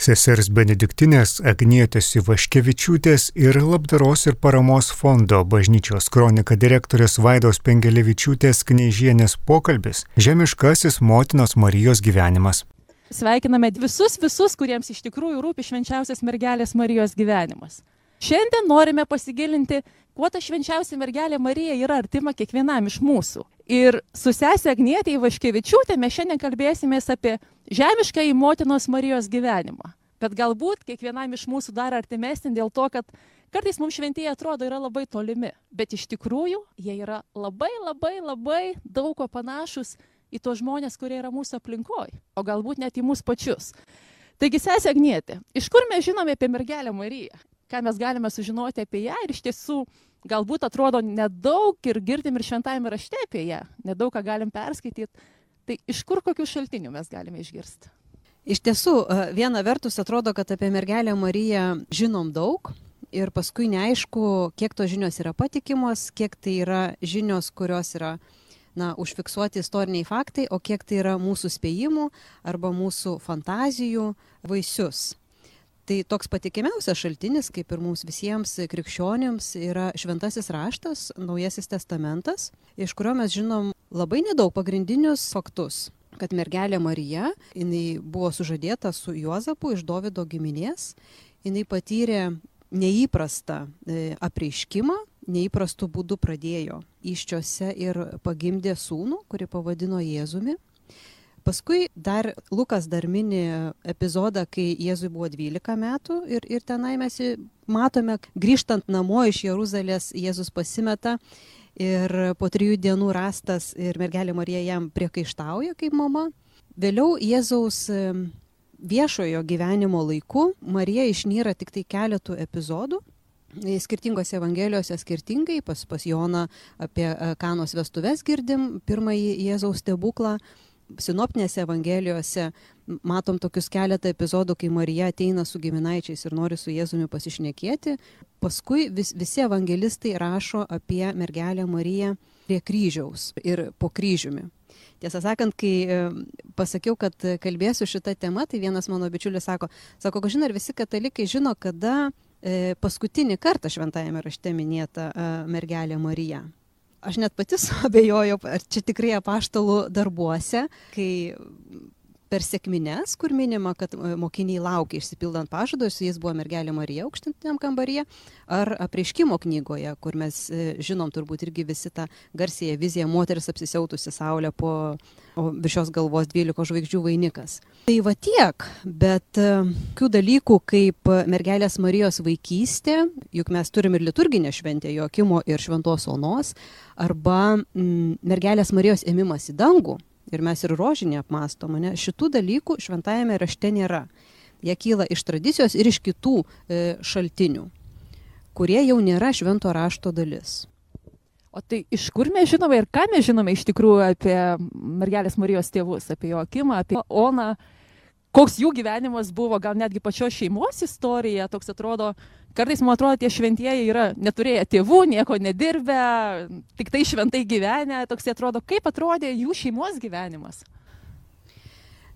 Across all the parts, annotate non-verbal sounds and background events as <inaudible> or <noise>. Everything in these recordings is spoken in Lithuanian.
Sesers Benediktinės Agnietės Ivaškevičiūtės ir Labdaros ir paramos fondo bažnyčios kronika direktorės Vaidos Pengelevičiūtės kneižienės pokalbis - Žemiškasis motinos Marijos gyvenimas. Sveikiname visus, visus, kuriems iš tikrųjų rūpi švenčiausias mergelės Marijos gyvenimas. Šiandien norime pasigilinti, kuo ta švenčiausia mergelė Marija yra artima kiekvienam iš mūsų. Ir su sesė Agnietė Ivaškevičiūtė mes šiandien kalbėsimės apie žemišką į motinos Marijos gyvenimą. Bet galbūt kiekvienam iš mūsų dar artimesnį dėl to, kad kartais mums šventieji atrodo yra labai tolimi. Bet iš tikrųjų jie yra labai labai labai daug ko panašus į tos žmonės, kurie yra mūsų aplinkoje, o galbūt net į mūsų pačius. Taigi, sesė Agnietė, iš kur mes žinome apie mergelę Mariją? Ką mes galime sužinoti apie ją ir iš tiesų galbūt atrodo nedaug ir girdim ir šventajame rašte apie ją, nedaug ką galim perskaityti. Tai iš kur kokių šaltinių mes galime išgirsti? Iš tiesų, viena vertus atrodo, kad apie mergelę Mariją žinom daug, ir paskui neaišku, kiek tos žinios yra patikimos, kiek tai yra žinios, kurios yra na, užfiksuoti istoriniai faktai, o kiek tai yra mūsų spėjimų arba mūsų fantazijų vaisius. Tai toks patikimiausias šaltinis, kaip ir mums visiems krikščionėms, yra Šventasis raštas, Naujasis testamentas, iš kurio mes žinom labai nedaug pagrindinius faktus kad mergelė Marija, jinai buvo sužadėta su Juozapu iš Davido giminės, jinai patyrė neįprastą e, apreiškimą, neįprastų būdų pradėjo iščiose ir pagimdė sūnų, kurį pavadino Jėzumi. Paskui dar Lukas dar mini epizodą, kai Jėzui buvo 12 metų ir, ir tenai mes matome, grįžtant namo iš Jeruzalės, Jėzus pasimeta ir po trijų dienų rastas ir mergelė Marija jam priekaištauja kaip mama. Vėliau Jėzaus viešojo gyvenimo laiku Marija išnyra tik tai keletų epizodų. Skirtingose evangelijose skirtingai, pas, pas Joną apie e, kanos vestuves girdim, pirmąjį Jėzaus stebuklą, sinoptinėse evangelijose matom tokius keletą epizodų, kai Marija ateina su giminaičiais ir nori su Jėzumi pasišnekėti. Paskui vis, visi evangelistai rašo apie mergelę Mariją prie kryžiaus ir po kryžiumi. Tiesą sakant, kai e, pasakiau, kad kalbėsiu šitą temą, tai vienas mano bičiulis sako, sako, kažin ar visi katalikai žino, kada e, paskutinį kartą šventajame rašte minėta e, mergelė Marija. Aš net pati suabejojau, ar čia tikrai apaštalų darbuose, kai per sėkmines, kur minima, kad e, mokiniai laukia išsipildant pažadus, jis buvo mergelė Marija aukštintiniam kambaryje, ar apreiškimo knygoje, kur mes e, žinom turbūt irgi visi tą garsėją viziją moteris apsisiautusi saulę po virš šios galvos 12 žvaigždžių vainikas. Tai va tiek, bet e, tokių dalykų kaip mergelės Marijos vaikystė, juk mes turim ir liturginę šventę Jokimo ir Šventos Onos, arba mm, mergelės Marijos ėmimas į dangų ir mes ir rožinį apmastom, ne? šitų dalykų šventajame rašte nėra. Jie kyla iš tradicijos ir iš kitų e, šaltinių, kurie jau nėra švento rašto dalis. O tai iš kur mes žinome ir ką mes žinome iš tikrųjų apie mergelės Marijos tėvus, apie Joakimą, apie Oną, koks jų gyvenimas buvo, gal netgi pačios šeimos istorija, toks atrodo, kartais man atrodo, tie šventieji yra neturėję tėvų, nieko nedirbę, tik tai šventai gyvenę, toks atrodo, kaip atrodė jų šeimos gyvenimas.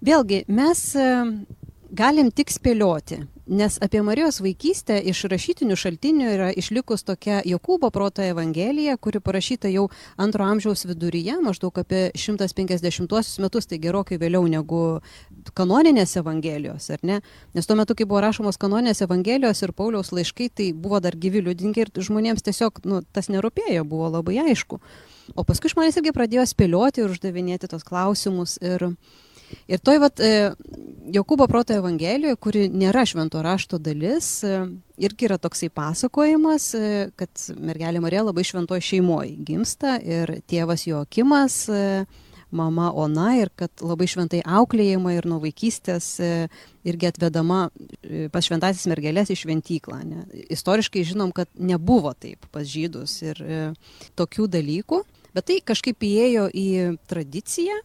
Vėlgi, mes e, galim tik spėlioti, nes apie Marijos vaikystę iš rašytinių šaltinių yra išlikus tokia Jokūbo proto evangelija, kuri parašyta jau antro amžiaus viduryje, maždaug apie 150 metus, tai gerokai vėliau negu kanoninės evangelijos, ar ne? Nes tuo metu, kai buvo rašomos kanoninės evangelijos ir Pauliaus laiškai, tai buvo dar gyvi liudinkai ir žmonėms tiesiog nu, tas nerūpėjo, buvo labai aišku. O paskui žmonės irgi pradėjo spėlioti ir uždavinėti tos klausimus. Ir, ir toj vat, e, Jokūbo proto evangelijoje, kuri nėra švento rašto dalis, e, irgi yra toksai pasakojimas, e, kad mergelė Marija labai šventoje šeimoje gimsta ir tėvas Jokimas mama Ona ir kad labai šventai auklėjama ir nuo vaikystės irgi atvedama pas šventasis mergelės į šventyklą. Ne. Istoriškai žinom, kad nebuvo taip pas žydus ir tokių dalykų, bet tai kažkaip įėjo į tradiciją.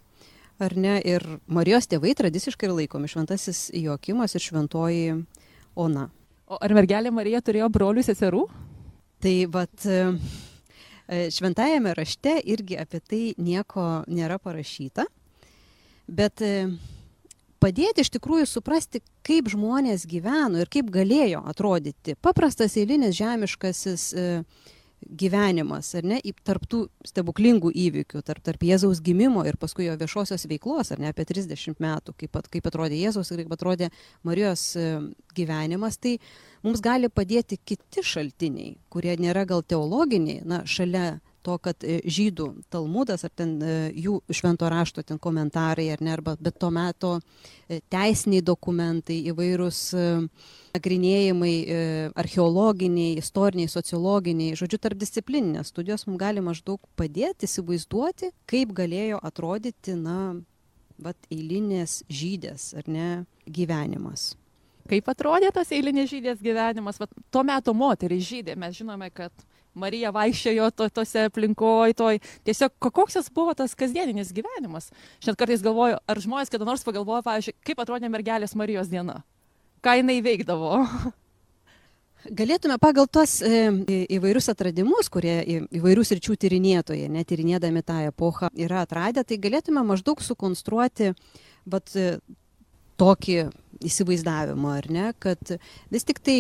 Ar ne? Ir Marijos tėvai tradiciškai yra laikomi šventasis Jokimas ir šventoji Ona. O ar mergelė Marija turėjo brolių seserų? Tai vat E, šventajame rašte irgi apie tai nieko nėra parašyta, bet e, padėti iš tikrųjų suprasti, kaip žmonės gyveno ir kaip galėjo atrodyti paprastas eilinis žemiškasis e, gyvenimas, ar ne, tarptų stebuklingų įvykių, tarp, tarp Jėzaus gimimo ir paskui jo viešosios veiklos, ar ne, apie 30 metų, kaip, kaip atrodė Jėzaus ir kaip atrodė Marijos e, gyvenimas, tai mums gali padėti kiti šaltiniai, kurie nėra gal teologiniai, na, šalia to, kad e, žydų talmudas ar ten e, jų švento rašto ten komentarai ar ne, arba bet to meto e, teisiniai dokumentai, įvairūs nagrinėjimai, archeologiniai, istoriniai, sociologiniai, žodžiu, tarpdisciplininės studijos mums gali maždaug padėti įsivaizduoti, kaip galėjo atrodyti, na, vat eilinės žydės ar ne gyvenimas. Kaip atrodė tas eilinis žydės gyvenimas, vat, tuo metu moteris žydė, mes žinome, kad Marija vaikščiojo to, tose aplinkoj, toj. Tiesiog koks jis buvo tas kasdieninis gyvenimas. Šiandien kartais galvoju, ar žmonės kada nors pagalvoja, pavyzdžiui, kaip atrodė mergelės Marijos diena. Ką jinai veikdavo. <laughs> Galėtume pagal tos e, įvairius atradimus, kurie įvairius ryčių tyrinėtojai, netyrinėdami tą epochą, yra atradę, tai galėtume maždaug sukonstruoti e, tokį įsivaizdavimą, ar ne, kad vis tik tai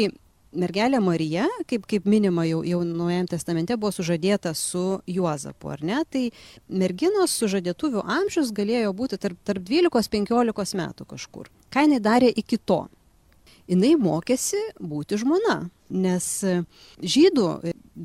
mergelė Marija, kaip, kaip minima jau, jau Naujajam testamente, buvo sužadėta su Juozapu, ar ne? Tai merginos sužadėtuvių amžius galėjo būti tarp, tarp 12-15 metų kažkur. Ką jinai darė iki to? Jinai mokėsi būti žmona, nes žydų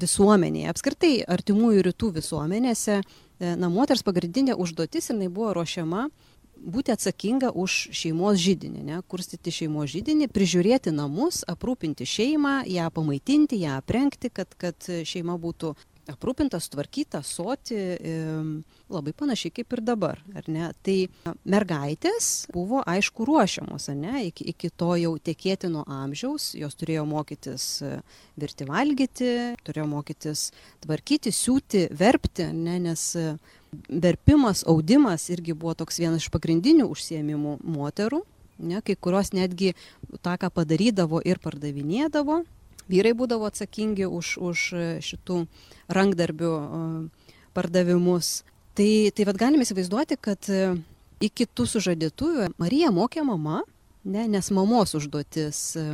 visuomenėje, apskritai artimųjų rytų visuomenėse, na, moters pagrindinė užduotis jinai buvo ruošiama būti atsakinga už šeimos žydinį, ne, kurstyti šeimos žydinį, prižiūrėti namus, aprūpinti šeimą, ją pamaitinti, ją aprengti, kad, kad šeima būtų aprūpinta, sutvarkyta, soti, labai panašiai kaip ir dabar, ar ne? Tai mergaitės buvo aišku ruošiamos, ne, iki, iki to jau tekėtino amžiaus, jos turėjo mokytis e, virti valgyti, turėjo mokytis tvarkyti, siūti, verpti, ne, nes verpimas, audimas irgi buvo toks vienas iš pagrindinių užsiemimų moterų, ne, kai kurios netgi tą, ką padarydavo ir pardavinėdavo. Vyrai būdavo atsakingi už, už šitų rankdarbių pardavimus. Tai, tai vad galime įsivaizduoti, kad e, iki tų sužadėtųjų Marija mokė mama, ne, nes mamos užduotis e,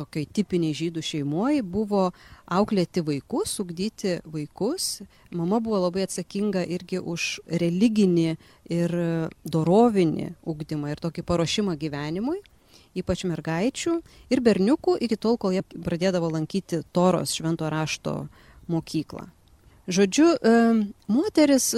tokioj tipiniai žydų šeimoj buvo auklėti vaikus, ugdyti vaikus. Mama buvo labai atsakinga irgi už religinį ir dorovinį ugdymą ir tokį paruošimą gyvenimui ypač mergaičių ir berniukų iki tol, kol jie pradėdavo lankyti Toros švento rašto mokyklą. Žodžiu, moteris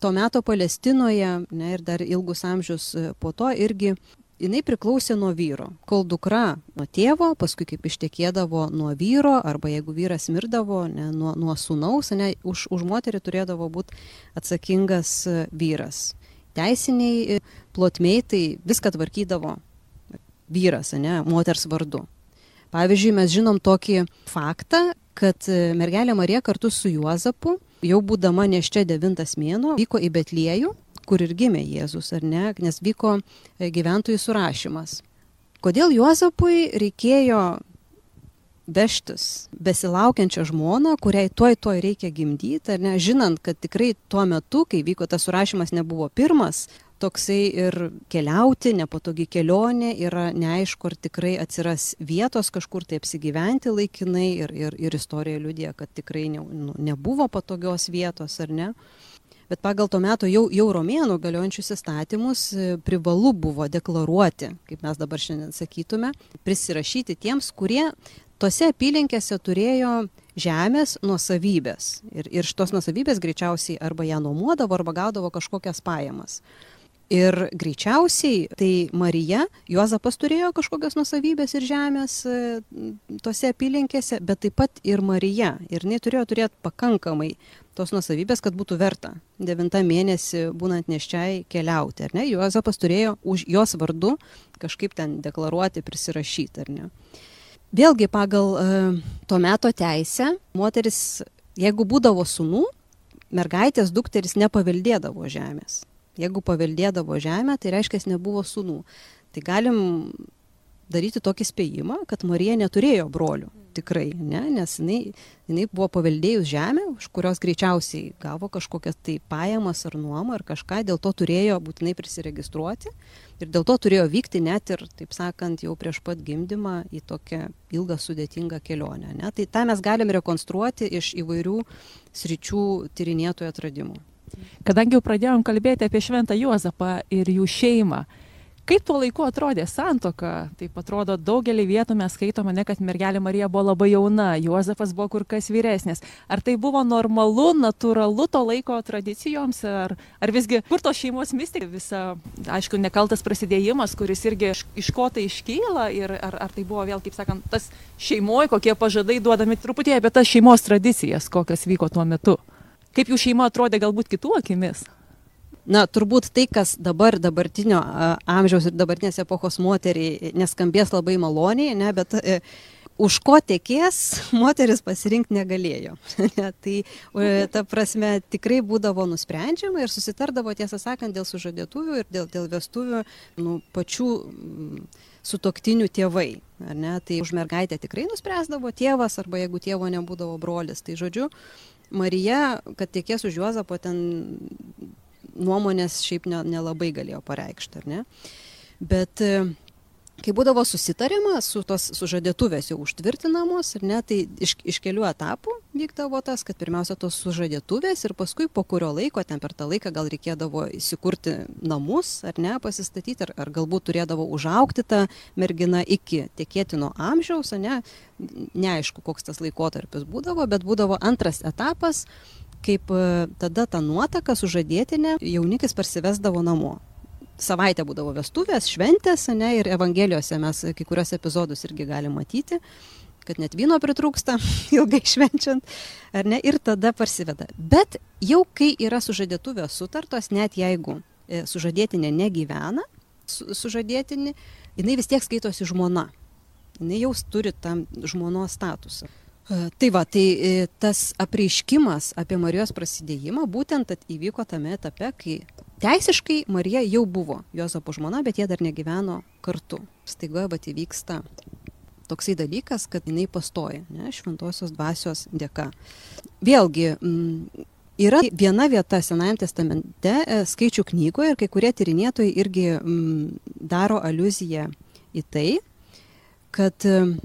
to meto Palestinoje ne, ir dar ilgus amžius po to irgi jinai priklausė nuo vyro. Kol dukra nuo tėvo, paskui kaip ištekėdavo nuo vyro, arba jeigu vyras mirdavo, ne, nuo, nuo sunaus, ne, už, už moterį turėdavo būti atsakingas e, vyras. Teisiniai plotmiai tai viską tvarkydavo vyras, ne, moters vardu. Pavyzdžiui, mes žinom tokį faktą, kad e, mergelė Marija kartu su Juozapu, jau būdama neščia devintas mėno, vyko į Betliejų kur ir gimė Jėzus, ar ne, nes vyko e, gyventojų surašymas. Kodėl Juozapui reikėjo vežtis besilaukiančią žmoną, kuriai toj toj reikia gimdyti, ar ne, žinant, kad tikrai tuo metu, kai vyko tas surašymas, nebuvo pirmas, toksai ir keliauti, nepatogi kelionė, yra neaišku, ar tikrai atsiras vietos kažkur tai apsigyventi laikinai ir, ir, ir istorija liudija, kad tikrai ne, nu, nebuvo patogios vietos, ar ne bet pagal to meto jau, jau romėnų galiojančius įstatymus e, privalu buvo deklaruoti, kaip mes dabar šiandien sakytume, prisirašyti tiems, kurie tose apylinkėse turėjo žemės nuosavybės. Ir, ir šitos nuosavybės greičiausiai arba ją nuomodavo, arba gaudavo kažkokias pajamas. Ir greičiausiai tai Marija, Juozapas turėjo kažkokios nusavybės ir žemės e, tose apylinkėse, bet taip pat ir Marija. Ir jinai turėjo turėti pakankamai tos nusavybės, kad būtų verta devintą mėnesį būnant neščiai keliauti. Ar ne? Juozapas turėjo už jos vardu kažkaip ten deklaruoti, prisirašyti, ar ne? Vėlgi pagal uh, to meto teisę, moteris, jeigu būdavo sunų, mergaitės dukteris nepaveldėdavo žemės Jeigu paveldėdavo žemę, tai reiškia, nebuvo sunų. Tai galim daryti tokį spėjimą, kad Marija neturėjo brolių. Tikrai, ne, nes jinai, jinai buvo paveldėjus žemę, už kurios greičiausiai gavo kažkokias tai pajamas ar nuomą ar kažką, dėl to turėjo būtinai prisiregistruoti ir dėl to turėjo vykti net ir, taip sakant, jau prieš pat gimdymą į tokią ilgą sudėtingą kelionę. Ne? Tai tą mes galim rekonstruoti iš įvairių sričių tyrinėtojų atradimų. Kadangi jau pradėjom kalbėti apie Šventą Juozapą ir jų šeimą, Kaip tuo laiku atrodė santoka? Taip atrodo, daugelį vietų mes skaitome, ne, kad mergelė Marija buvo labai jauna, Juozapas buvo kur kas vyresnis. Ar tai buvo normalu, natūralu to laiko tradicijoms, ar, ar visgi kur tos šeimos mistika visa, aišku, nekaltas prasidėjimas, kuris irgi iš, iš ko tai iškyla ir ar, ar tai buvo vėl, kaip sakant, tas šeimoje, kokie pažadai duodami truputį apie tas šeimos tradicijas, kokias vyko tuo metu. Kaip jų šeima atrodė galbūt kitų akimis? na turbūt tai kas dabar dabartinio amžiaus ir dabartinės epochos moteriai neskambės labai maloniai, ne, bet e, už ko tekės <laughs> moteris pasirinkti negalėjo. <laughs> ne, tai ta prasme tikrai būdavo nusprendžiama ir susitardavo, tiesą sakant, dėl sužadėtuvių ir dėl, dėl vestuvių nu, pačių m, sutoktinių tėvai. Tai už mergaitę tikrai nuspręsdavo tėvas arba jeigu tėvo nebūdavo brolis. Tai žodžiu, Marija, kad tiekės už Juozapą ten nuomonės šiaip ne, nelabai galėjo pareikšti, ar ne? Bet e, kai būdavo susitariama su tos sužadėtuvės jau užtvirtinamos, ar ne, tai iš, iš kelių etapų vykdavo tas, kad pirmiausia tos sužadėtuvės ir paskui po kurio laiko, ten per tą laiką gal reikėdavo įsikurti namus, ar ne, pasistatyti, ar, ar galbūt turėdavo užaukti tą merginą iki tikėtino amžiaus, ne, neaišku, koks tas laikotarpis būdavo, bet būdavo antras etapas, kaip e, tada ta nuotaka sužadėtinė jaunikis parsivesdavo namo. Savaitę būdavo vestuvės, šventės, ne, ir Evangelijose mes kai kurios epizodus irgi galime matyti, kad net vyno pritrūksta <laughs> ilgai švenčiant, ar ne, ir tada parsiveda. Bet jau kai yra sužadėtuvės sutartos, net jeigu e, sužadėtinė negyvena, su, sužadėtinė, jinai vis tiek skaitosi žmona. Jinai jau turi tam žmonos statusą. E, tai va, tai e, tas apreiškimas apie Marijos prasidėjimą būtent įvyko tame etape, kai teisiškai Marija jau buvo Jozapo žmona, bet jie dar negyveno kartu. Staiga bet įvyksta toksai dalykas, kad jinai pastoja, ne, šventosios dvasios dėka. Vėlgi, m, mm, yra viena vieta Senajame testamente e, skaičių knygoje ir kai kurie tyrinėtojai irgi m, mm, daro aluziją į tai, kad m,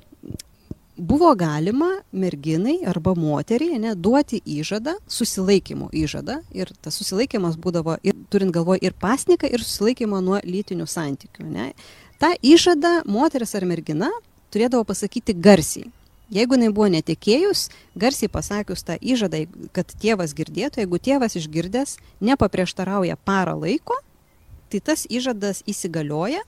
buvo galima merginai arba moteriai ne, duoti įžadą, susilaikymo įžadą. Ir tas susilaikymas būdavo, ir, turint galvoje, ir pasniką, ir susilaikymą nuo lytinių santykių. Ne. Ta įžada moteris ar mergina turėdavo pasakyti garsiai. Jeigu jinai buvo netikėjus, garsiai pasakius tą įžadą, kad tėvas girdėtų, jeigu tėvas išgirdęs nepaprieštarauja parą laiko, tai tas įžadas įsigalioja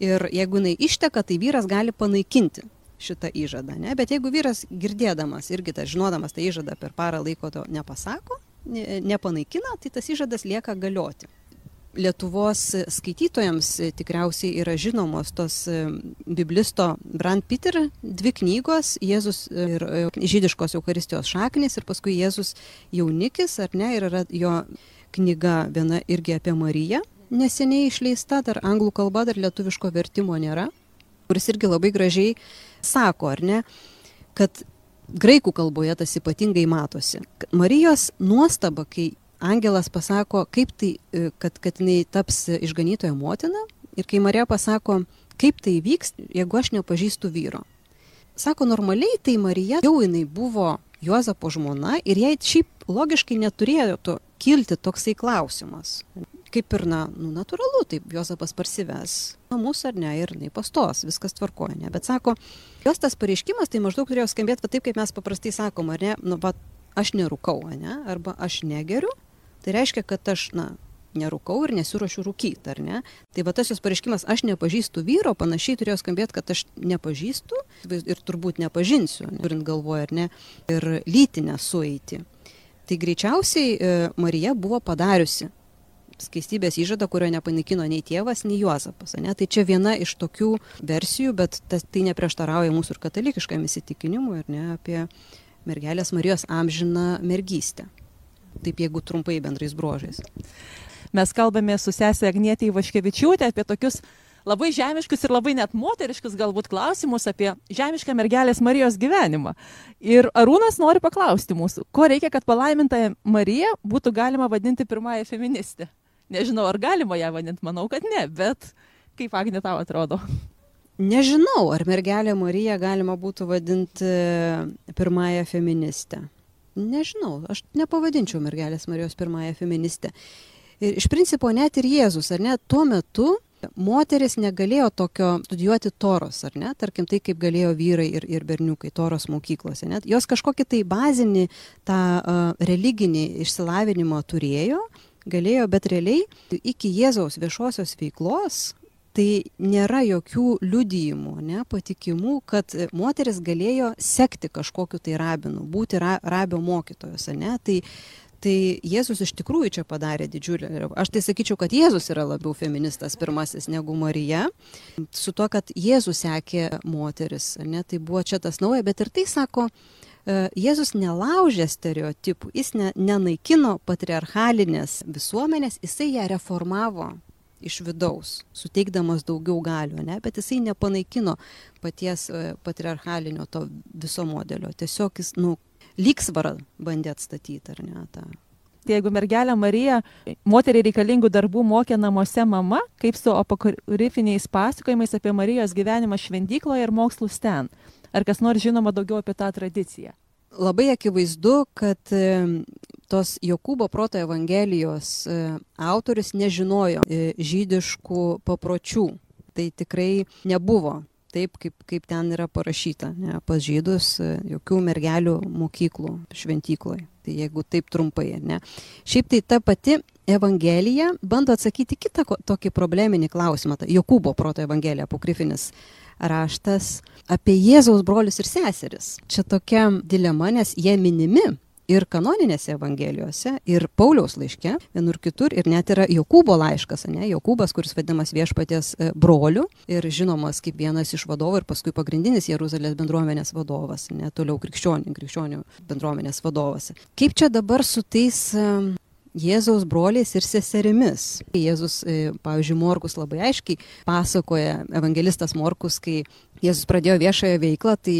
ir jeigu jinai išteka, tai vyras gali panaikinti šitą įžadą. Ne? Bet jeigu vyras girdėdamas irgi tas žinodamas tą įžadą per parą laiko to nepasako, ne, nepanaikina, tai tas įžadas lieka galioti. Lietuvos skaitytojams tikriausiai yra žinomos tos e, biblisto Brand Peter dvi knygos - Jėzus ir e, žydiškos Eucharistijos šaknis ir paskui Jėzus jaunikis, ar ne, ir yra jo knyga viena irgi apie Mariją, neseniai išleista, dar anglų kalba, dar lietuviško vertimo nėra, kuris irgi labai gražiai sako, ar ne, kad graikų kalboje tas ypatingai matosi. Marijos nuostaba, kai angelas pasako, kaip tai, e, kad, kad jinai taps išganytojo motina ir kai Marija pasako, kaip tai vyks, jeigu aš nepažįstu vyro. Sako, normaliai tai Marija jau jinai buvo Juozapo žmona ir jai šiaip logiškai neturėjo kilti toksai klausimas kaip ir, na, nu, natūralu, taip Jozapas parsives namus ar ne ir jinai pastos, viskas tvarkoja, ne. Bet sako, jos tas pareiškimas tai maždaug turėjo skambėti taip, kaip mes paprastai sakom, ar ne, nu, va, aš nerūkau, ne, arba aš negeriu, tai reiškia, kad aš, na, nerūkau ir nesiuošiu rūkyti, ar ne? Tai va tas jos pareiškimas, aš nepažįstu vyro, panašiai turėjo skambėti, kad aš nepažįstu ir turbūt nepažinsiu, turint galvoje, ar ne, ir lytinę sueiti. Tai greičiausiai e, Marija buvo padariusi skaistybės įžadą, kurio nepanaikino nei tėvas, nei Juozapas. Ne? Tai čia viena iš tokių versijų, bet tas, tai neprieštarauja mūsų ir katalikiškam įsitikinimui, ar ne, apie mergelės Marijos amžiną mergystę. Taip jeigu trumpai bendrais brožais. Mes kalbame su sesė Agnietė Ivaškevičiūtė apie tokius labai žemiškus ir labai net moteriškus galbūt klausimus apie žemišką mergelės Marijos gyvenimą. Ir Arūnas nori paklausti mūsų, ko reikia, kad palaimintąją Mariją būtų galima vadinti pirmąją feministę. Nežinau, ar galima ją vadinti, manau, kad ne, bet kaip Agnė tau atrodo? Nežinau, ar mergelė Marija galima būtų vadinti pirmąją feministę. Nežinau, aš nepavadinčiau mergelės Marijos pirmąją feministę. Ir iš principo net ir Jėzus, ar ne, tuo metu moteris negalėjo tokio studijuoti toros, ar ne, tarkim tai, kaip galėjo vyrai ir, ir berniukai toros mokyklose. Net jos kažkokį tai bazinį tą uh, religinį išsilavinimą turėjo, galėjo, bet realiai iki Jėzaus viešosios veiklos tai nėra jokių liudijimų, ne, patikimų, kad moteris galėjo sekti kažkokiu tai rabinu, būti ra, rabio mokytojos, ne. Tai, tai Jėzus iš tikrųjų čia padarė didžiulį. Aš tai sakyčiau, kad Jėzus yra labiau feministas pirmasis negu Marija. Su to, kad Jėzus sekė moteris, ne, tai buvo čia tas nauja, bet ir tai sako, e, Jėzus nelaužė stereotipų, jis ne, nenaikino patriarchalinės visuomenės, jisai ją reformavo iš vidaus, suteikdamas daugiau galių, ne? bet jisai nepanaikino paties e, patriarchalinio to viso modelio. Tiesiog jis, nu, lygsvarą bandė atstatyti, ar ne? tą. Tai jeigu mergelė Marija moteriai reikalingų darbų mokė namuose mama, kaip su apokrifiniais pasakojimais apie Marijos gyvenimą šventykloje ir mokslus ten. Ar kas nors žinoma daugiau apie tą tradiciją? Labai akivaizdu, kad tos Jokūbo proto Evangelijos e, autorius nežinojo e, žydiškų papročių. Tai tikrai nebuvo taip, kaip, kaip ten yra parašyta. Ne, pas žydus e, jokių mergelių mokyklų šventykloje. Tai jeigu taip trumpai, ne. Šiaip tai ta pati Evangelija bando atsakyti kitą tokį probleminį klausimą. Ta Jokūbo proto Evangelija, apokrifinis raštas apie Jėzaus brolius ir seseris. Čia tokia dilema, nes jie minimi ir kanoninėse evangelijose, ir Pauliaus laiške, vienur kitur, ir net yra Jokūbo laiškas, ne, Jokūbas, kuris vadinamas viešpaties e, broliu ir žinomas kaip vienas iš vadovų ir paskui pagrindinis Jeruzalės bendruomenės vadovas, ne, toliau krikščionių, krikščionių bendruomenės vadovas. Kaip čia dabar su tais e, Jėzaus broliais ir seserimis. Jėzus, e, pavyzdžiui, Morkus labai aiškiai pasakoja, evangelistas Morkus, kai Jėzus pradėjo viešąją veiklą, tai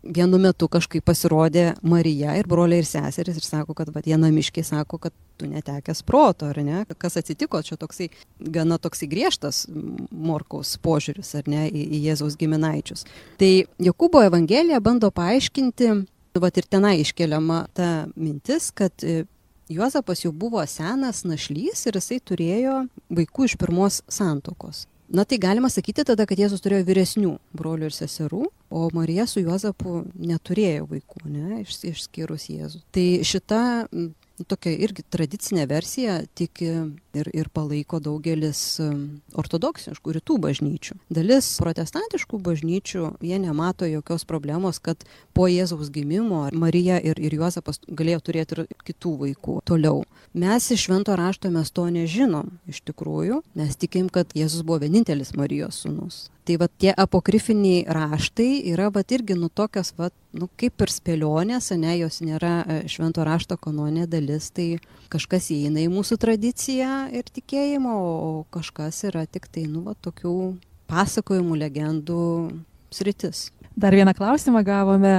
vienu metu kažkaip pasirodė Marija ir broliai ir seseris ir sako, kad va, jie namiškiai sako, kad tu netekęs proto, ar ne? Kas atsitiko, čia toksai gana toksai griežtas Morkaus požiūris, ar ne, į, į Jėzaus giminaičius. Tai Jokūbo Evangelija bando paaiškinti, va ir tenai iškeliama ta mintis, kad e, Juozapas jau buvo senas našlys ir jisai turėjo vaikų iš pirmos santokos. Na tai galima sakyti tada, kad Jėzus turėjo vyresnių brolių ir seserų, o Marija su Juozapu neturėjo vaikų, ne, išskyrus Jėzų. Tai šita tokia irgi tradicinė versija tiki ir, ir palaiko daugelis um, ortodoksiškų rytų bažnyčių. Dalis protestantiškų bažnyčių jie nemato jokios problemos, kad po Jėzaus gimimo Marija ir, ir Juozapas galėjo turėti ir kitų vaikų toliau. Mes iš švento rašto mes to nežinom iš tikrųjų, mes tikim, kad Jėzus buvo vienintelis Marijos sūnus. Tai va tie apokrifiniai raštai yra va irgi nu tokios, va, nu kaip ir spėlionės, ne, jos nėra e, švento rašto kanonė dalis, tai kažkas įeina į mūsų tradiciją ir tikėjimą, o kažkas yra tik tai, nu, va, tokių pasakojimų, legendų sritis. Dar vieną klausimą gavome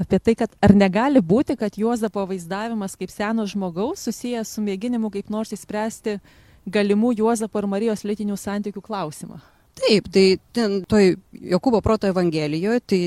apie tai, kad ar negali būti, kad Juozapo vaizdavimas kaip seno žmogaus susijęs su mėginimu kaip nors įspręsti galimų Juozapo ir Marijos lytinių santykių klausimą. Taip, tai ten toj Jokūbo proto Evangelijoje, tai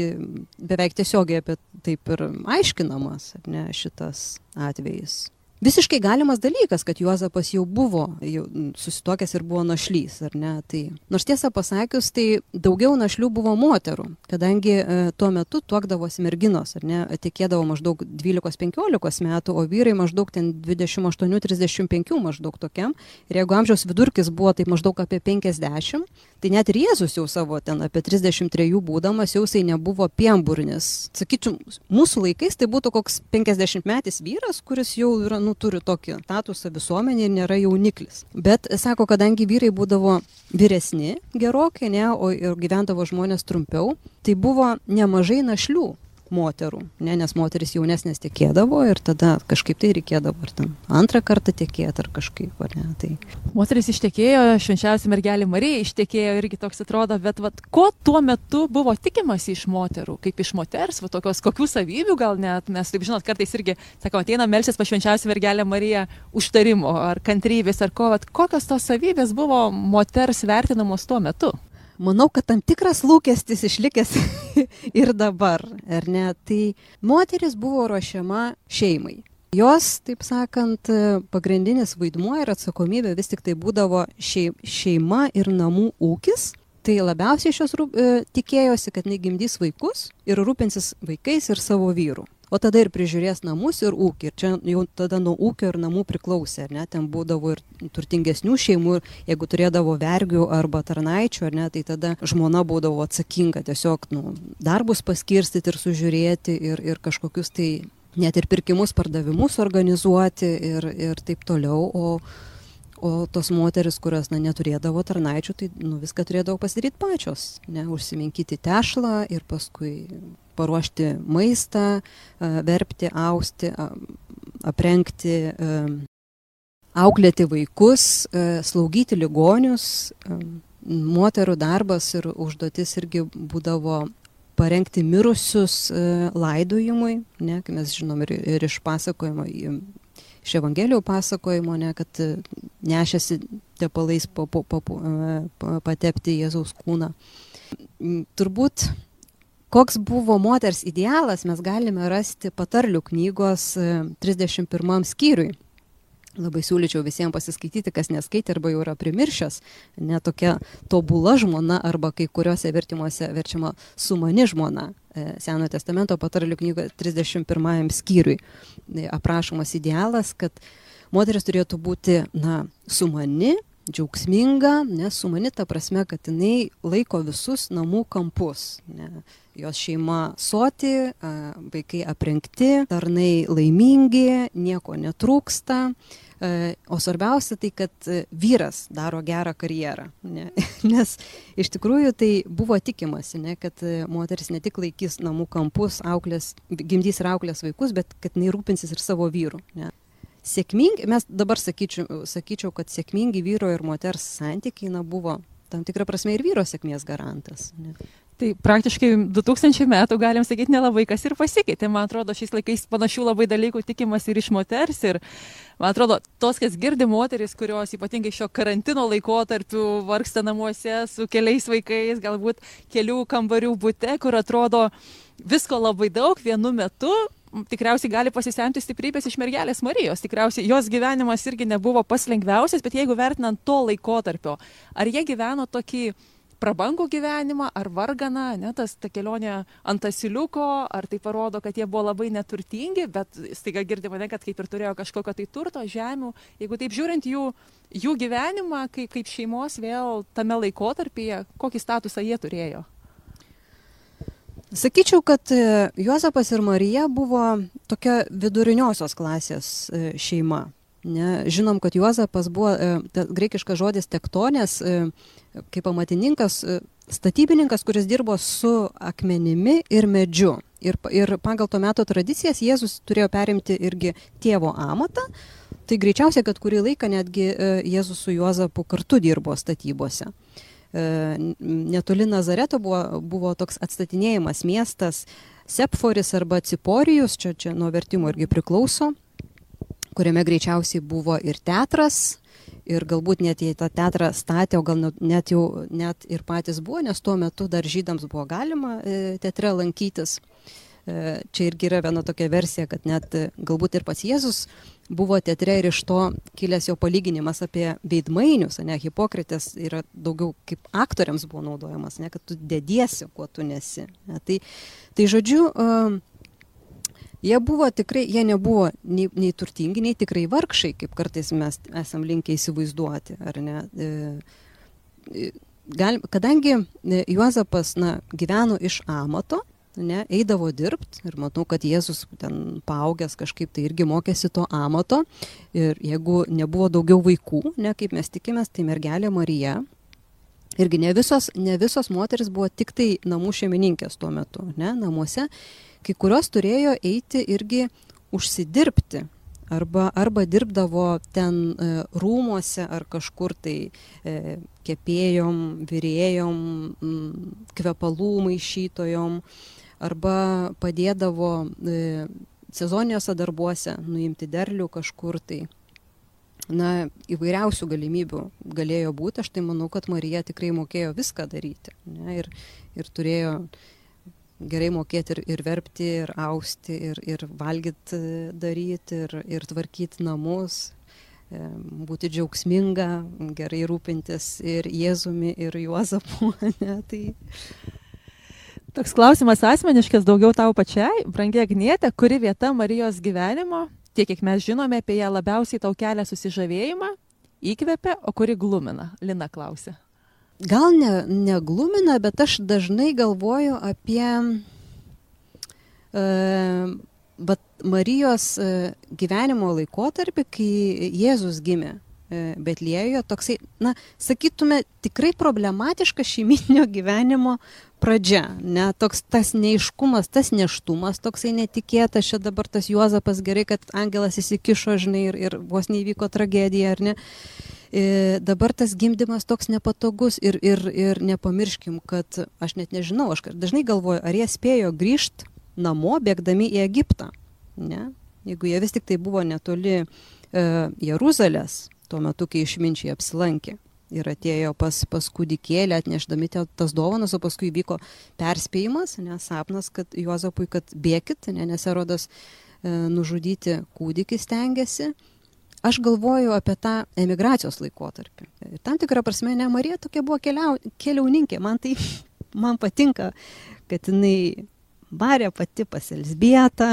beveik tiesiogiai apie taip ir aiškinamas ne, šitas atvejis visiškai galimas dalykas, kad Juozapas jau buvo jau susitokęs ir buvo našlys, ar ne? Tai, nors tiesą pasakius, tai daugiau našlių buvo moterų, kadangi e, tuo metu tuokdavosi merginos, ar ne, tikėdavo maždaug 12-15 metų, o vyrai maždaug ten 28-35 maždaug tokiam. Ir jeigu amžiaus vidurkis buvo tai maždaug apie 50, tai net ir Jėzus jau savo ten apie 33 būdamas jau jisai nebuvo piemburnis. Sakyčiau, mūsų laikais tai būtų koks 50 metis vyras, kuris jau yra, nu, turi tokį statusą visuomenė ir nėra jauniklis. Bet sako, kadangi vyrai būdavo vyresni gerokai, ne, o ir gyvendavo žmonės trumpiau, tai buvo nemažai našlių moterų, ne, nes moteris jaunesnės tekėdavo ir tada kažkaip tai reikėdavo ar ten antrą kartą tekėti ar kažkaip, ar ne. Tai... Moteris ištekėjo, švenčiausia mergelė Marija ištekėjo irgi toks atrodo, bet vat, ko tuo metu buvo tikimasi iš moterų, kaip iš moters, va, tokios kokių savybių gal net mes, taip žinot, kartais irgi, sakau, ateina melsis pa švenčiausia mergelė Marija užtarimo ar kantrybės ar ko, vat, kokios tos savybės buvo moters vertinamos tuo metu manau, kad tam tikras lūkestis išlikęs <laughs> ir dabar, ar ne? Tai moteris buvo ruošiama šeimai. Jos, taip sakant, pagrindinis vaidmuo ir atsakomybė vis tik tai būdavo šeima ir namų ūkis. Tai labiausiai šios rūp, e, tikėjosi, kad negimdys vaikus ir rūpinsis vaikais ir savo vyrų o tada ir prižiūrės namus ir ūkį. Ir čia jau tada nuo ūkio ir namų priklausė, ar ne, ten būdavo ir turtingesnių šeimų, jeigu turėdavo vergių arba tarnaičių, ar ne, tai tada žmona būdavo atsakinga tiesiog nu, darbus paskirstyti ir sužiūrėti ir, ir kažkokius tai net ir pirkimus, pardavimus organizuoti ir, ir taip toliau. O, o tos moteris, kurios na, neturėdavo tarnaičių, tai nu, viską turėdavo pasidaryti pačios, ne, užsiminkyti tešlą ir paskui paruošti maistą, verpti, austi, aprengti, auklėti vaikus, slaugyti ligonius. Moterų darbas ir užduotis irgi būdavo parengti mirusius laidojimui, ne, kai mes žinom ir, ir iš pasakojimo iš Evangelijų pasakojimo, ne, kad e, nešėsi tepalais po, po, po, po, patepti Jėzaus kūną. Mm, turbūt koks buvo moters idealas mes galime rasti patarlių knygos 31 e, skyriui labai siūlyčiau visiems pasiskaityti, kas neskaitė arba jau yra primiršęs, netokia tobula žmona arba kai kuriuose vertimuose verčiama sumani žmona. E, Senojo testamento patarlių knygoje 31 skyriui e, aprašomas idealas, kad moteris turėtų būti, na, sumani, džiaugsminga, nes sumani ta prasme, kad jinai laiko visus namų kampus. Ne. Jos šeima soti, vaikai aprengti, tarnai laimingi, nieko netrūksta, E, o svarbiausia tai, kad vyras daro gerą karjerą. Ne? <laughs> Nes iš tikrųjų tai buvo tikimasi, ne, kad moteris ne tik laikys namų kampus, auklės, gimdys ir auklės vaikus, bet kad jinai rūpinsis ir savo vyrų. Ne? Sėkmingi, mes dabar sakyčiau, sakyčiau, kad sėkmingi vyro ir moters santykiai na, buvo tam tikrą prasme ir vyro sėkmės garantas. Ne? Tai praktiškai 2000 metų, galim sakyti, nelabai kas ir pasikeitė. Man atrodo, šiais laikais panašių labai dalykų tikimas ir iš moters. Ir man atrodo, tos, kas girdi moteris, kurios ypatingai šio karantino laikotarpiu vargsta namuose su keliais vaikais, galbūt kelių kambarių būte, kur atrodo visko labai daug vienu metu, tikriausiai gali pasisemti stiprybės iš mergelės Marijos. Tikriausiai jos gyvenimas irgi nebuvo pats lengviausias, bet jeigu vertinant to laikotarpio, ar jie gyveno tokį prabangų gyvenimą ar varganą, ne, tas ta kelionė ant asiliuko, ar tai parodo, kad jie buvo labai neturtingi, bet staiga girdime, kad kaip ir turėjo kažkokio tai turto, žemių. Jeigu taip žiūrint jų, jų gyvenimą, kaip, kaip šeimos vėl tame laikotarpyje, kokį statusą jie turėjo. Sakyčiau, kad e, Juozapas ir Marija buvo tokia viduriniosios klasės e, šeima. Ne, žinom, kad Juozapas buvo, e, ta, greikiškas žodis tektonės, kaip amatininkas, e, statybininkas, kuris dirbo su akmenimi ir medžiu. Ir, ir pagal to meto tradicijas Jėzus turėjo perimti irgi tėvo amatą. Tai greičiausiai, kad kurį laiką netgi Jėzus su Juozapu kartu dirbo statybose. Netoli Nazareto buvo, buvo toks atstatinėjimas miestas Sepforis arba Ciporijus, čia, čia nuo vertimo irgi priklauso kuriame greičiausiai buvo ir teatras, ir galbūt net jei tą teatrą statė, o gal net jau net ir patys buvo, nes tuo metu dar žydams buvo galima e, teatre lankytis. E, čia irgi yra viena tokia versija, kad net e, galbūt ir pats Jėzus buvo teatre ir iš to kilęs jo palyginimas apie veidmainius, ne, hipokritės yra daugiau kaip aktoriams buvo naudojamas, ne, kad tu dediesi, kuo tu nesi. Ne. Tai, tai žodžiu, uh, jie buvo tikrai, jie nebuvo nei, nei turtingi, nei tikrai vargšai, kaip kartais mes esam linkę įsivaizduoti, ar ne. E, e, gal, kadangi e, Juozapas na, gyveno iš amato, ne, eidavo dirbti ir matau, kad Jėzus ten paaugęs kažkaip tai irgi mokėsi to amato ir jeigu nebuvo daugiau vaikų, ne, kaip mes tikimės, tai mergelė Marija Irgi ne visos, ne visos moteris buvo tik tai namų šeimininkės tuo metu, ne, namuose. Kai kurios turėjo eiti irgi užsidirbti arba, arba dirbdavo ten e, rūmuose ar kažkur tai e, kepėjom, vyrėjom, m, kvepalų maišytojom, arba padėdavo e, sezoniniuose darbuose nuimti derlių kažkur tai na, įvairiausių galimybių galėjo būti. Aš tai manau, kad Marija tikrai mokėjo viską daryti. Ne, ir, ir turėjo gerai mokėti ir, ir verpti, ir austi, ir, ir valgyti daryti, ir, ir tvarkyti namus, e, būti džiaugsminga, gerai rūpintis ir Jėzumi, ir Juozapu. <laughs> Ne, tai... Toks klausimas asmeniškas daugiau tau pačiai, brangi Agnietė, kuri vieta Marijos gyvenimo tiek kiek mes žinome apie ją labiausiai tau kelia susižavėjimą, įkvepia, o kuri glumina? Lina klausė. Gal ne, neglumina, bet aš dažnai galvoju apie uh, Marijos uh, gyvenimo laikotarpį, kai Jėzus gimė. E, Betlėjoje toksai, na, sakytume, tikrai problematiškas šeiminio gyvenimo pradžia, ne, toks tas neiškumas, tas neštumas, toksai netikėtas, čia dabar tas Juozapas gerai, kad angelas įsikišo, žinai, ir, ir vos neįvyko tragedija, ar ne. E, dabar tas gimdymas toks nepatogus ir, ir, ir nepamirškim, kad aš net nežinau, aš dažnai galvoju, ar jie spėjo grįžti namo, bėgdami į Egiptą. Ne? Jeigu jie vis tik tai buvo netoli e, Jeruzalės, tuo metu, kai išminčiai apsilankė ir atėjo pas, pas kūdikėlį atnešdami tas dovanas, o paskui vyko perspėjimas, nes sapnas, kad Juozapui, kad bėkit, ne, nes erodas e, nužudyti kūdikį stengiasi. Aš galvoju apie tą emigracijos laikotarpį. Ir tam tikrą prasme, ne, Marija tokia buvo keliau, keliauninkė, man tai, <laughs> man patinka, kad jinai barė pati pas Elsbietą,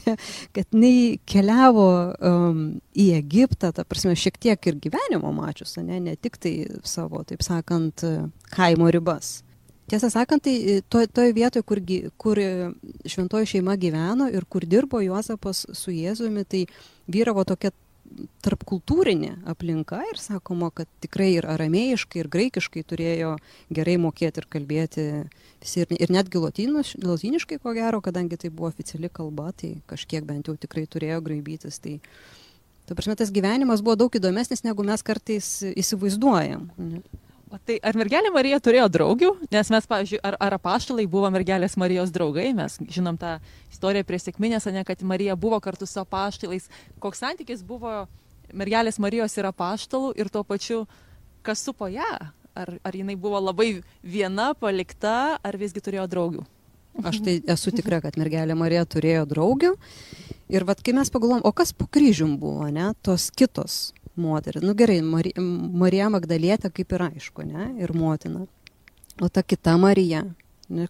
<laughs> kad jinai keliavo um, į Egiptą, ta prasme, šiek tiek ir gyvenimo mačius, ne, ne tik tai savo, taip sakant, kaimo ribas. Tiesą sakant, tai toje to vietoje, kur, kur šventoji šeima gyveno ir kur dirbo Juozapas su Jėzumi, tai vyravo tokia tarpkultūrinė aplinka ir sakoma, kad tikrai ir aramėjiškai, ir graikiškai turėjo gerai mokėti ir kalbėti visi, ir, ir netgi lotyniškai, ko gero, kadangi tai buvo oficiali kalba, tai kažkiek bent jau tikrai turėjo graibytis. Tai, Ta prasme, tas gyvenimas buvo daug įdomesnis, negu mes kartais įsivaizduojam. Ne? O tai ar mergelė Marija turėjo draugių? Nes mes, pavyzdžiui, ar, ar apaštalai buvo mergelės Marijos draugai, mes žinom tą istoriją prie sėkminės, ne kad Marija buvo kartu su apaštalais. Koks santykis buvo mergelės Marijos ir apaštalų ir tuo pačiu, kas supo ją? Ar, ar jinai buvo labai viena, palikta, ar visgi turėjo draugių? Aš tai esu tikra, kad mergelė Marija turėjo draugių. Ir vad, kai mes pagalvom, o kas po kryžium buvo, ne, tos kitos moteris. Nu gerai, Mari, Marija Magdalietė kaip ir aišku, ne, ir motina. O ta kita Marija,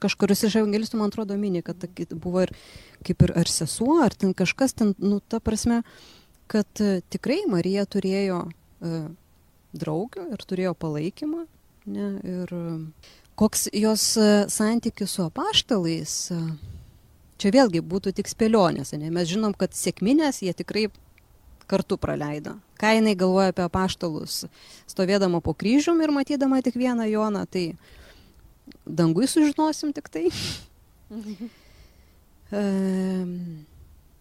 kažkuris iš evangelistų, man atrodo, mini, kad buvo ir kaip ir ar sesuo, ar ten kažkas ten, nu, ta prasme, kad uh, tikrai Marija turėjo uh, draugių ir turėjo palaikymą. Ne, ir uh, koks jos uh, santykis su apaštalais, čia vėlgi būtų tik spėlionės. Ne? Mes žinom, kad sėkminės jie tikrai kartu praleido. Ką jinai galvoja apie paštalus, stovėdama po kryžium ir matydama tik vieną Joną, tai dangui sužinosim tik tai. <laughs> e,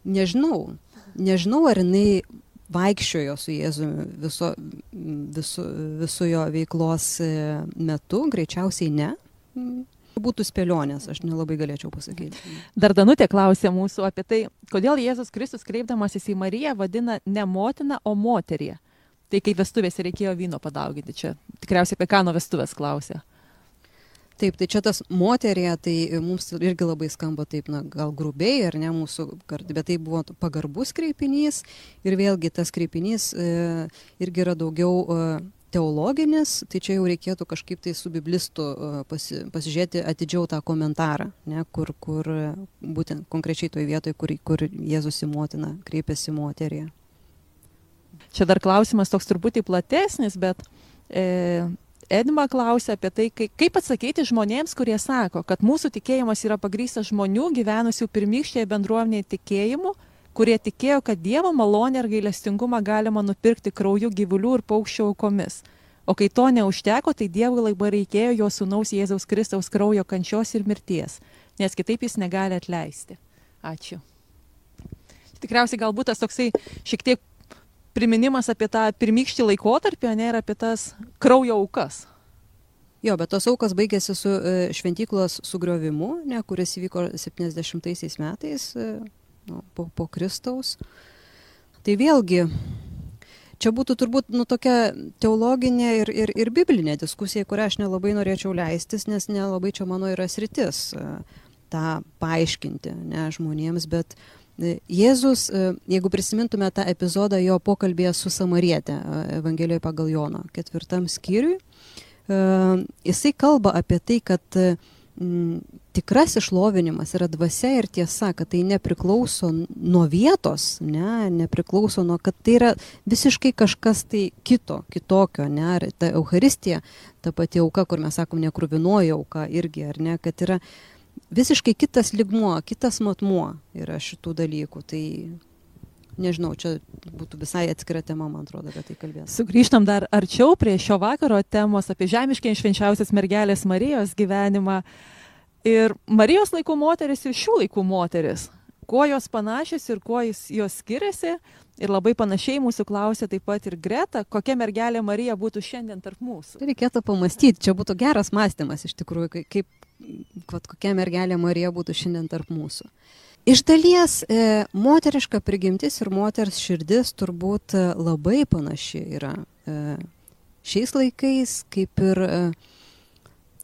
nežinau, nežinau, ar jinai vaikščiojo su Jėzumi viso, visu, visu jo veiklos e, metu, greičiausiai ne būtų spėlionės, aš nelabai galėčiau pasakyti. Dar Danutė klausė mūsų apie tai, kodėl Jėzus Kristus kreipdamasis į Mariją vadina ne motiną, o moterį. Tai kai vestuvėse reikėjo vyno padauginti, čia tikriausiai apie ką nuo vestuvės klausė. Taip, tai čia tas moterė, tai mums irgi labai skamba taip, na, gal grubiai, ar ne mūsų, bet tai buvo pagarbus kreipinys ir vėlgi tas kreipinys e, irgi yra daugiau e, teologinis, tai čia jau reikėtų kažkaip tai su biblistu e, pasi, pasižiūrėti atidžiau tą komentarą, ne, kur, kur būtent konkrečiai toje vietoje, kur, kur Jėzus į motiną kreipiasi moterį. Čia dar klausimas toks truputį platesnis, bet e, Edma klausia apie tai, kaip, atsakyti žmonėms, kurie sako, kad mūsų tikėjimas yra pagrystas žmonių gyvenusių pirmykštėje bendruomenėje tikėjimu, kurie tikėjo, kad Dievo malonę ir gailestingumą galima nupirkti krauju gyvulių ir paukščių aukomis. O kai to neužteko, tai Dievui labai reikėjo jo sunaus Jėzaus Kristaus kraujo kančios ir mirties, nes kitaip jis negali atleisti. Ačiū. Tikriausiai galbūt tas toksai šiek tiek priminimas apie tą pirmykštį laikotarpį, ne ir apie tas kraujo aukas. Jo, bet tos aukas baigėsi su e, šventyklos sugriovimu, ne, kuris įvyko 70 metais e, nu, po, po Kristaus. Tai vėlgi čia būtų turbūt nu, tokia teologinė ir, ir, ir biblinė diskusija, kurią aš nelabai norėčiau leistis, nes nelabai čia mano yra sritis e, tą paaiškinti ne, žmonėms, bet e, Jėzus, e, jeigu prisimintume tą epizodą jo pokalbėje su Samarietė Evangelijoje pagal Jono ketvirtam skyriui, jisai kalba apie tai, kad m, tikras išlovinimas yra dvasia ir tiesa, kad tai nepriklauso nuo vietos, ne, nepriklauso nuo, kad tai yra visiškai kažkas tai kito, kitokio, ne, ar ta Euharistija, ta pati auka, kur mes sakom nekruvinoji auka irgi, ar ne, kad yra visiškai kitas ligmuo, kitas matmuo yra šitų dalykų. Tai nežinau, čia būtų visai atskira tema, man atrodo, apie tai kalbėti. Sugrįžtam dar arčiau prie šio vakaro temos apie žemiškai švenčiausias mergelės Marijos gyvenimą. Ir Marijos laikų moteris ir šių laikų moteris. Kuo jos panašios ir kuo jos skiriasi. Ir labai panašiai mūsų klausė taip pat ir Greta, kokia mergelė Marija būtų šiandien tarp mūsų. Tai reikėtų pamastyti, čia būtų geras mąstymas iš tikrųjų, kaip, kaip kokia mergelė Marija būtų šiandien tarp mūsų. Iš dalies e, moteriška prigimtis ir moters širdis turbūt e, labai panaši yra e, šiais laikais, kaip ir e,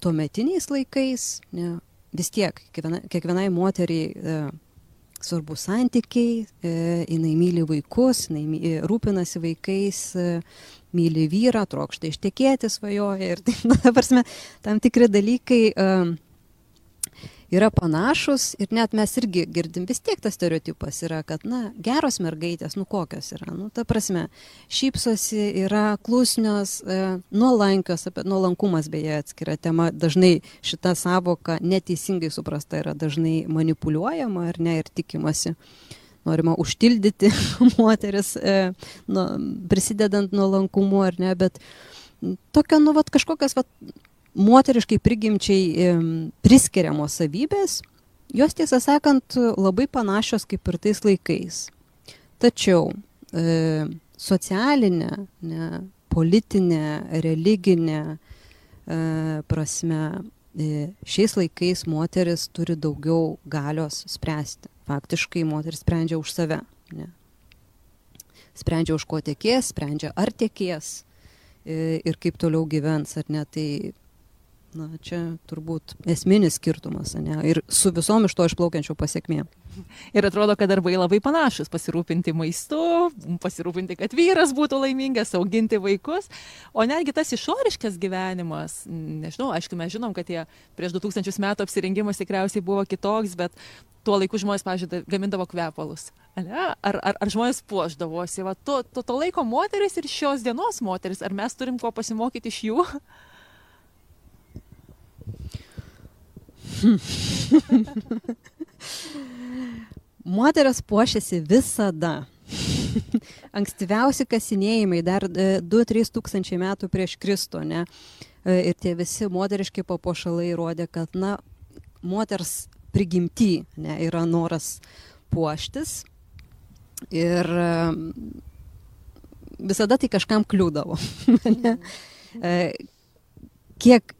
tuometiniais laikais. Ne, vis tiek kiekviena, kiekvienai moteriai e, svarbu santykiai, e, jinai myli vaikus, jinai my, e, rūpinasi vaikais, e, myli vyrą, trokšta ištekėti svajoja ir tai, <laughs> na, prasme, tam tikri dalykai. E, yra panašus ir net mes irgi girdim vis tiek tas stereotipas yra, kad, na, geros mergaitės, nu kokios yra, nu, ta prasme, šypsosi, yra klusnios, e, nuolankios, apie nuolankumas beje atskira tema, dažnai šita savoka neteisingai suprasta yra dažnai manipuliuojama ar ne ir tikimasi norima užtildyti <laughs> moteris, e, nu, prisidedant nuolankumu ar ne, bet tokio, nu, vat, kažkokios, vat, moteriškai prigimčiai priskiriamos savybės, jos tiesą sakant labai panašios kaip ir tais laikais. Tačiau e, socialinė, ne, politinė, religinė e, prasme e, šiais laikais moteris turi daugiau galios spręsti. Faktiškai moteris sprendžia už save. Ne. Sprendžia už ko tiekės, sprendžia ar tiekės e, ir kaip toliau gyvens, ar ne. Tai Na, čia turbūt esminis skirtumas, ne? Ir su visom iš to išplaukiančių pasiekmėm. Ir atrodo, kad darbai labai panašus - pasirūpinti maistu, pasirūpinti, kad vyras būtų laimingas, auginti vaikus, o netgi tas išoriškas gyvenimas, nežinau, aišku, mes žinom, kad tie prieš 2000 metų apsirengimas tikriausiai buvo kitoks, bet tuo laiku žmonės, pažiūrėjau, gamindavo kvepalus. Ar, ar, ar žmonės puoždavosi, va, to, to, to laiko moteris ir šios dienos moteris, ar mes turim ko pasimokyti iš jų? <laughs> Moteris puošiasi visada. Ankstyviausi kasinėjimai dar 2-3 e, tūkstančiai metų prieš Kristų, ne? E, ir tie visi moteriški papuošalai rodė, kad, na, moters prigimty ne, yra noras puoštis. Ir e, visada tai kažkam kliūdavo. <laughs> Kiek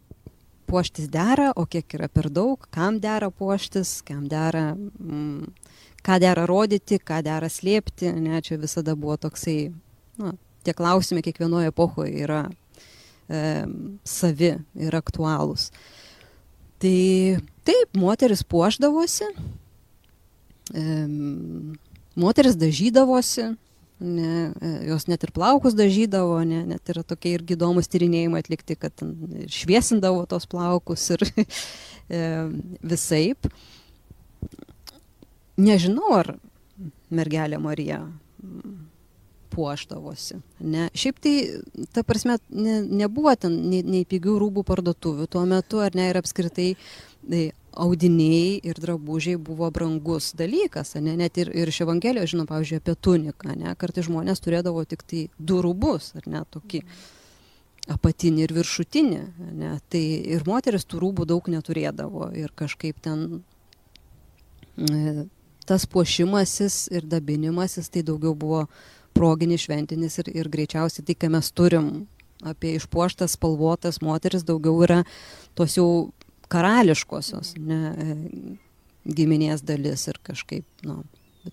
puoštis dera, o kiek yra per daug, kam dera puoštis, kam dera, mm, ką dera rodyti, ką dera slėpti, ne, čia visada buvo toksai, na, tie klausimai kiekvienoje epochoje yra e, savi ir aktualūs. Tai taip, moteris puošdavosi, e, moteris dažydavosi, ne, e, jos net ir plaukus dažydavo, ne, net yra tokie irgi įdomus tyrinėjimai atlikti, kad šviesindavo tos plaukus ir <laughs> e, visaip. Nežinau, ar mergelė Marija puoštavosi. Ne. Šiaip tai, ta prasme, ne, nebuvo ten nei, nei pigių rūbų parduotuvių tuo metu, ar ne, ir apskritai tai, audiniai ir drabužiai buvo brangus dalykas, ne, net ir, ir iš Evangelijos, žinom, pavyzdžiui, apie tuniką, ne, kartai žmonės turėdavo tik tai du rūbus, ar ne, tokį apatinį ir viršutinį. Ne? Tai ir moteris tų rūbų daug neturėdavo ir kažkaip ten e, tas puošimasis ir dabinimasis tai daugiau buvo proginis, šventinis ir, ir greičiausiai tai, ką mes turim apie išpuoštas, spalvotas moteris, daugiau yra tos jau karališkosios ne, e, giminės dalis ir kažkaip, nu,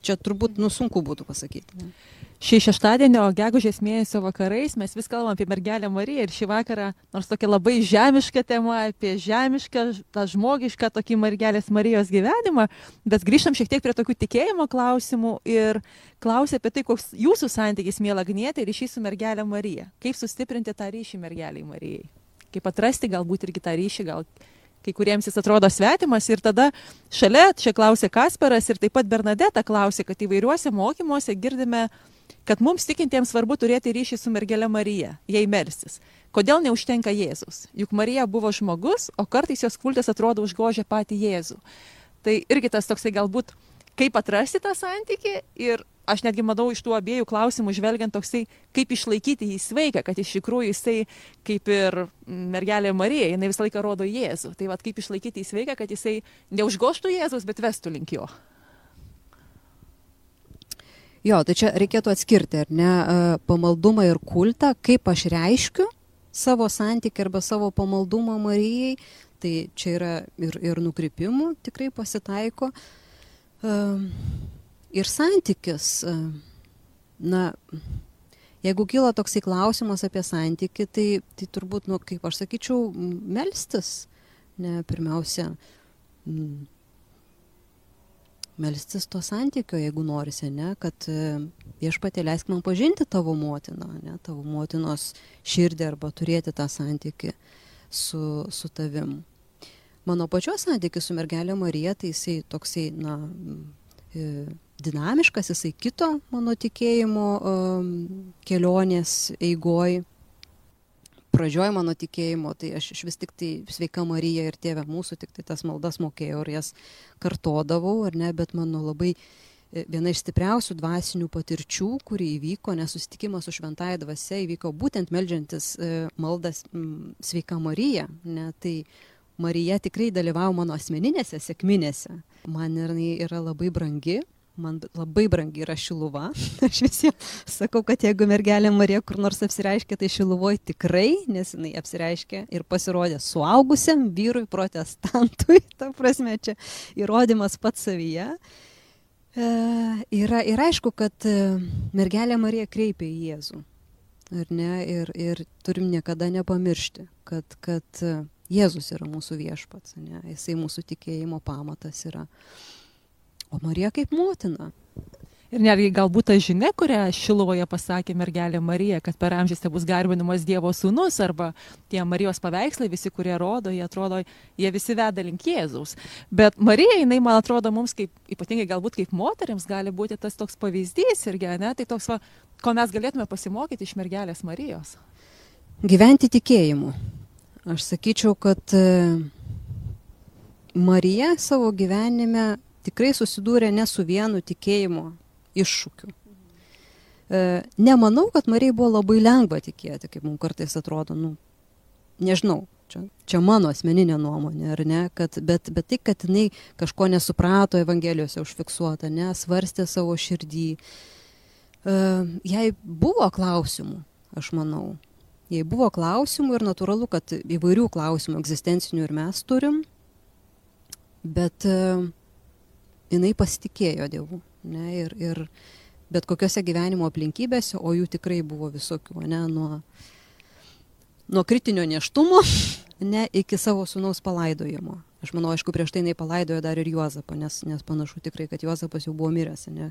čia turbūt, nu, sunku būtų pasakyti. Ne šį šeštadienio gegužės mėnesio vakarais mes vis kalbam apie mergelę Mariją ir šį vakarą, nors tokia labai žemiška tema, apie žemišką, tą žmogišką tokį mergelės Marijos gyvenimą, bet grįžtam šiek tiek prie tokių tikėjimo klausimų ir klausia apie tai, koks jūsų santykis, mėla Gnietė, ryšys su mergelė Marija. Kaip sustiprinti tą ryšį mergeliai Marijai? Kaip atrasti galbūt irgi tą ryšį, gal kai kuriems jis atrodo svetimas ir tada šalia čia klausė Kasperas ir taip pat Bernadeta klausė, kad įvairiuose mokymuose girdime kad mums tikintiems svarbu turėti ryšį su mergelė Marija, jai melstis. Kodėl neužtenka Jėzus? Juk Marija buvo žmogus, o kartais jos kultas atrodo užgožia patį Jėzų. Tai irgi tas toksai galbūt, kaip atrasti tą santyki ir aš netgi manau iš tų abiejų klausimų žvelgiant toksai, kaip išlaikyti jį sveiką, kad iš tikrųjų jisai, kaip ir mergelė Marija, jinai visą laiką rodo Jėzų. Tai vad kaip išlaikyti jį sveiką, kad jisai neužgoštų Jėzus, bet vestų link jo. Jo, tai čia reikėtų atskirti, ar ne, pamaldumą ir kultą, kaip aš reiškiu savo santykį arba savo pamaldumą Marijai, tai čia yra ir, ir nukrypimų tikrai pasitaiko. Ir santykis, na, jeigu kyla toksai klausimas apie santykį, tai, tai turbūt, nu, kaip aš sakyčiau, melstis, ne, pirmiausia, melstis to santykio, jeigu norisi, ne, kad e, viešpatė leisk man pažinti tavo motiną, ne, tavo motinos širdį arba turėti tą santykį su, su tavim. Mano pačios santykis su mergelė Marija, tai jisai toksai, na, e, dinamiškas, jisai kito mano tikėjimo um, kelionės eigoj pradžioj mano tikėjimo, tai aš iš vis tik tai sveika Marija ir tėvė mūsų, tik tai tas maldas mokėjau ir jas kartodavau, ar ne, bet mano labai e, viena iš stipriausių dvasinių patirčių, kuri įvyko, nesusitikimas su šventąją dvasia įvyko būtent melžiantis e, maldas sveika Marija, ne, tai Marija tikrai dalyvavo mano asmeninėse sėkminėse. Man yra, yra labai brangi, man labai brangi yra šiluva. <laughs> Aš visiems sakau, kad jeigu mergelė Marija kur nors apsireiškia, tai šiluvoje tikrai, nes jinai apsireiškia ir pasirodė suaugusiam vyrui protestantui, <laughs> ta prasme čia įrodymas pats savyje. E, yra, ir aišku, kad e, mergelė Marija kreipia į Jėzų. Ir, ne, ir, ir turim niekada nepamiršti, kad, kad e, Jėzus yra mūsų viešpats, ne, jisai mūsų tikėjimo pamatas yra. Uh, o Marija kaip motina. Ir netgi galbūt ta žinia, kurią Šilovoje pasakė mergelė Marija, kad per amžius te bus garbinamas Dievo sūnus arba tie Marijos paveikslai, visi, kurie rodo, jie atrodo, jie visi veda link Jėzaus. Bet Marija, jinai, man atrodo, mums kaip, ypatingai galbūt kaip moteriams, gali būti tas toks pavyzdys irgi, ne, tai toks, va, ko mes galėtume pasimokyti iš mergelės Marijos. Gyventi tikėjimu. Aš sakyčiau, kad e, Marija savo gyvenime tikrai susidūrė ne su vienu tikėjimo iššūkiu. E, nemanau, kad Marijai buvo labai lengva tikėti, kaip mums kartais atrodo, nu, nežinau, čia, čia mano asmeninė nuomonė, ar ne, kad, bet, bet tai, kad jinai kažko nesuprato Evangelijose užfiksuota, ne, svarstė savo širdį, e, jai buvo klausimų, aš manau. Jei buvo klausimų ir natūralu, kad įvairių klausimų egzistencinių ir mes turim, bet uh, jinai pasitikėjo Dievu. Ne, ir, ir bet kokiose gyvenimo aplinkybėse, o jų tikrai buvo visokių, ne, nuo, nuo kritinio neštumo <laughs> ne, iki savo sunaus palaidojimo. Aš manau, aišku, prieš tai jinai palaidojo dar ir Juozapą, nes, nes panašu tikrai, kad Juozapas jau buvo miręs. Ne.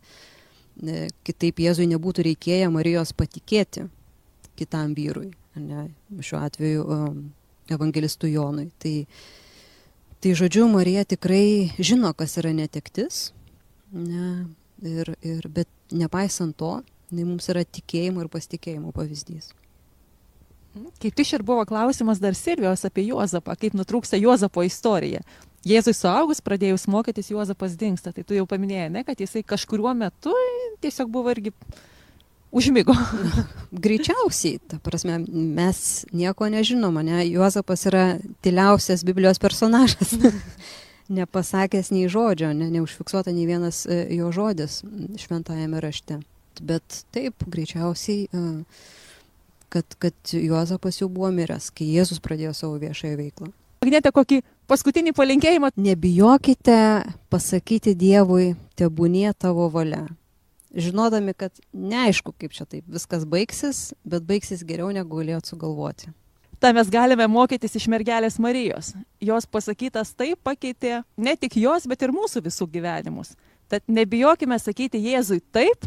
Ne, kitaip Jėzui nebūtų reikėję Marijos patikėti kitam vyrui, ne, šiuo atveju um, evangelistui Jonui. Tai, uh, Tai žodžiu, Marija tikrai žino, kas yra netektis, ne, ir, ir, bet nepaisant to, tai mums yra tikėjimo ir pasitikėjimo pavyzdys. Kaip tik ir buvo klausimas dar Silvijos apie Juozapą, kaip nutrūksta Juozapo istorija. Jėzui suaugus pradėjus mokytis, Juozapas dinksta. Tai tu jau paminėjai, ne, kad jisai kažkuriuo metu tiesiog buvo irgi užmygo. <laughs> Greičiausiai, ta prasme, mes nieko nežinom, ne? Juozapas yra tyliausias Biblijos personažas. <laughs> Nepasakęs nei žodžio, ne, neužfiksuota nei vienas e, jo žodis šventajame rašte. Bet taip, greičiausiai, e, kad, kad Juozapas jau buvo miręs, kai Jėzus pradėjo savo viešąją veiklą. Agnėte, kokį paskutinį palinkėjimą? Nebijokite pasakyti Dievui, tebūnie tavo valia žinodami, kad neaišku, kaip čia taip viskas baigsis, bet baigsis geriau negu galėjot sugalvoti. Ta mes galime mokytis iš mergelės Marijos. Jos pasakytas taip pakeitė ne tik jos, bet ir mūsų visų gyvenimus. Tad nebijokime sakyti Jėzui taip,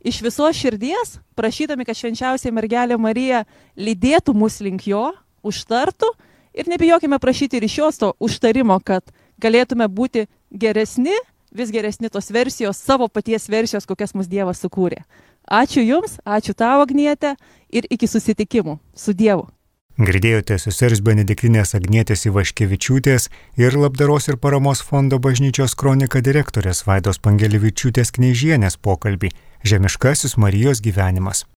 iš visos širdies, prašydami, kad švenčiausiai mergelė Marija lydėtų mus link jo, užtartų ir nebijokime prašyti ir iš jos to užtarimo, kad galėtume būti geresni vis geresni tos versijos, savo paties versijos, kokias mus Dievas sukūrė. Ačiū Jums, ačiū tavo Agnietė ir iki susitikimų su Dievu. Girdėjote sesers Benediktinės Agnietės Ivaškevičiūtės ir labdaros ir paramos fondo bažnyčios kronika direktorės Vaidos Pangelevičiūtės kneižienės pokalbį Žemiškasis Marijos gyvenimas.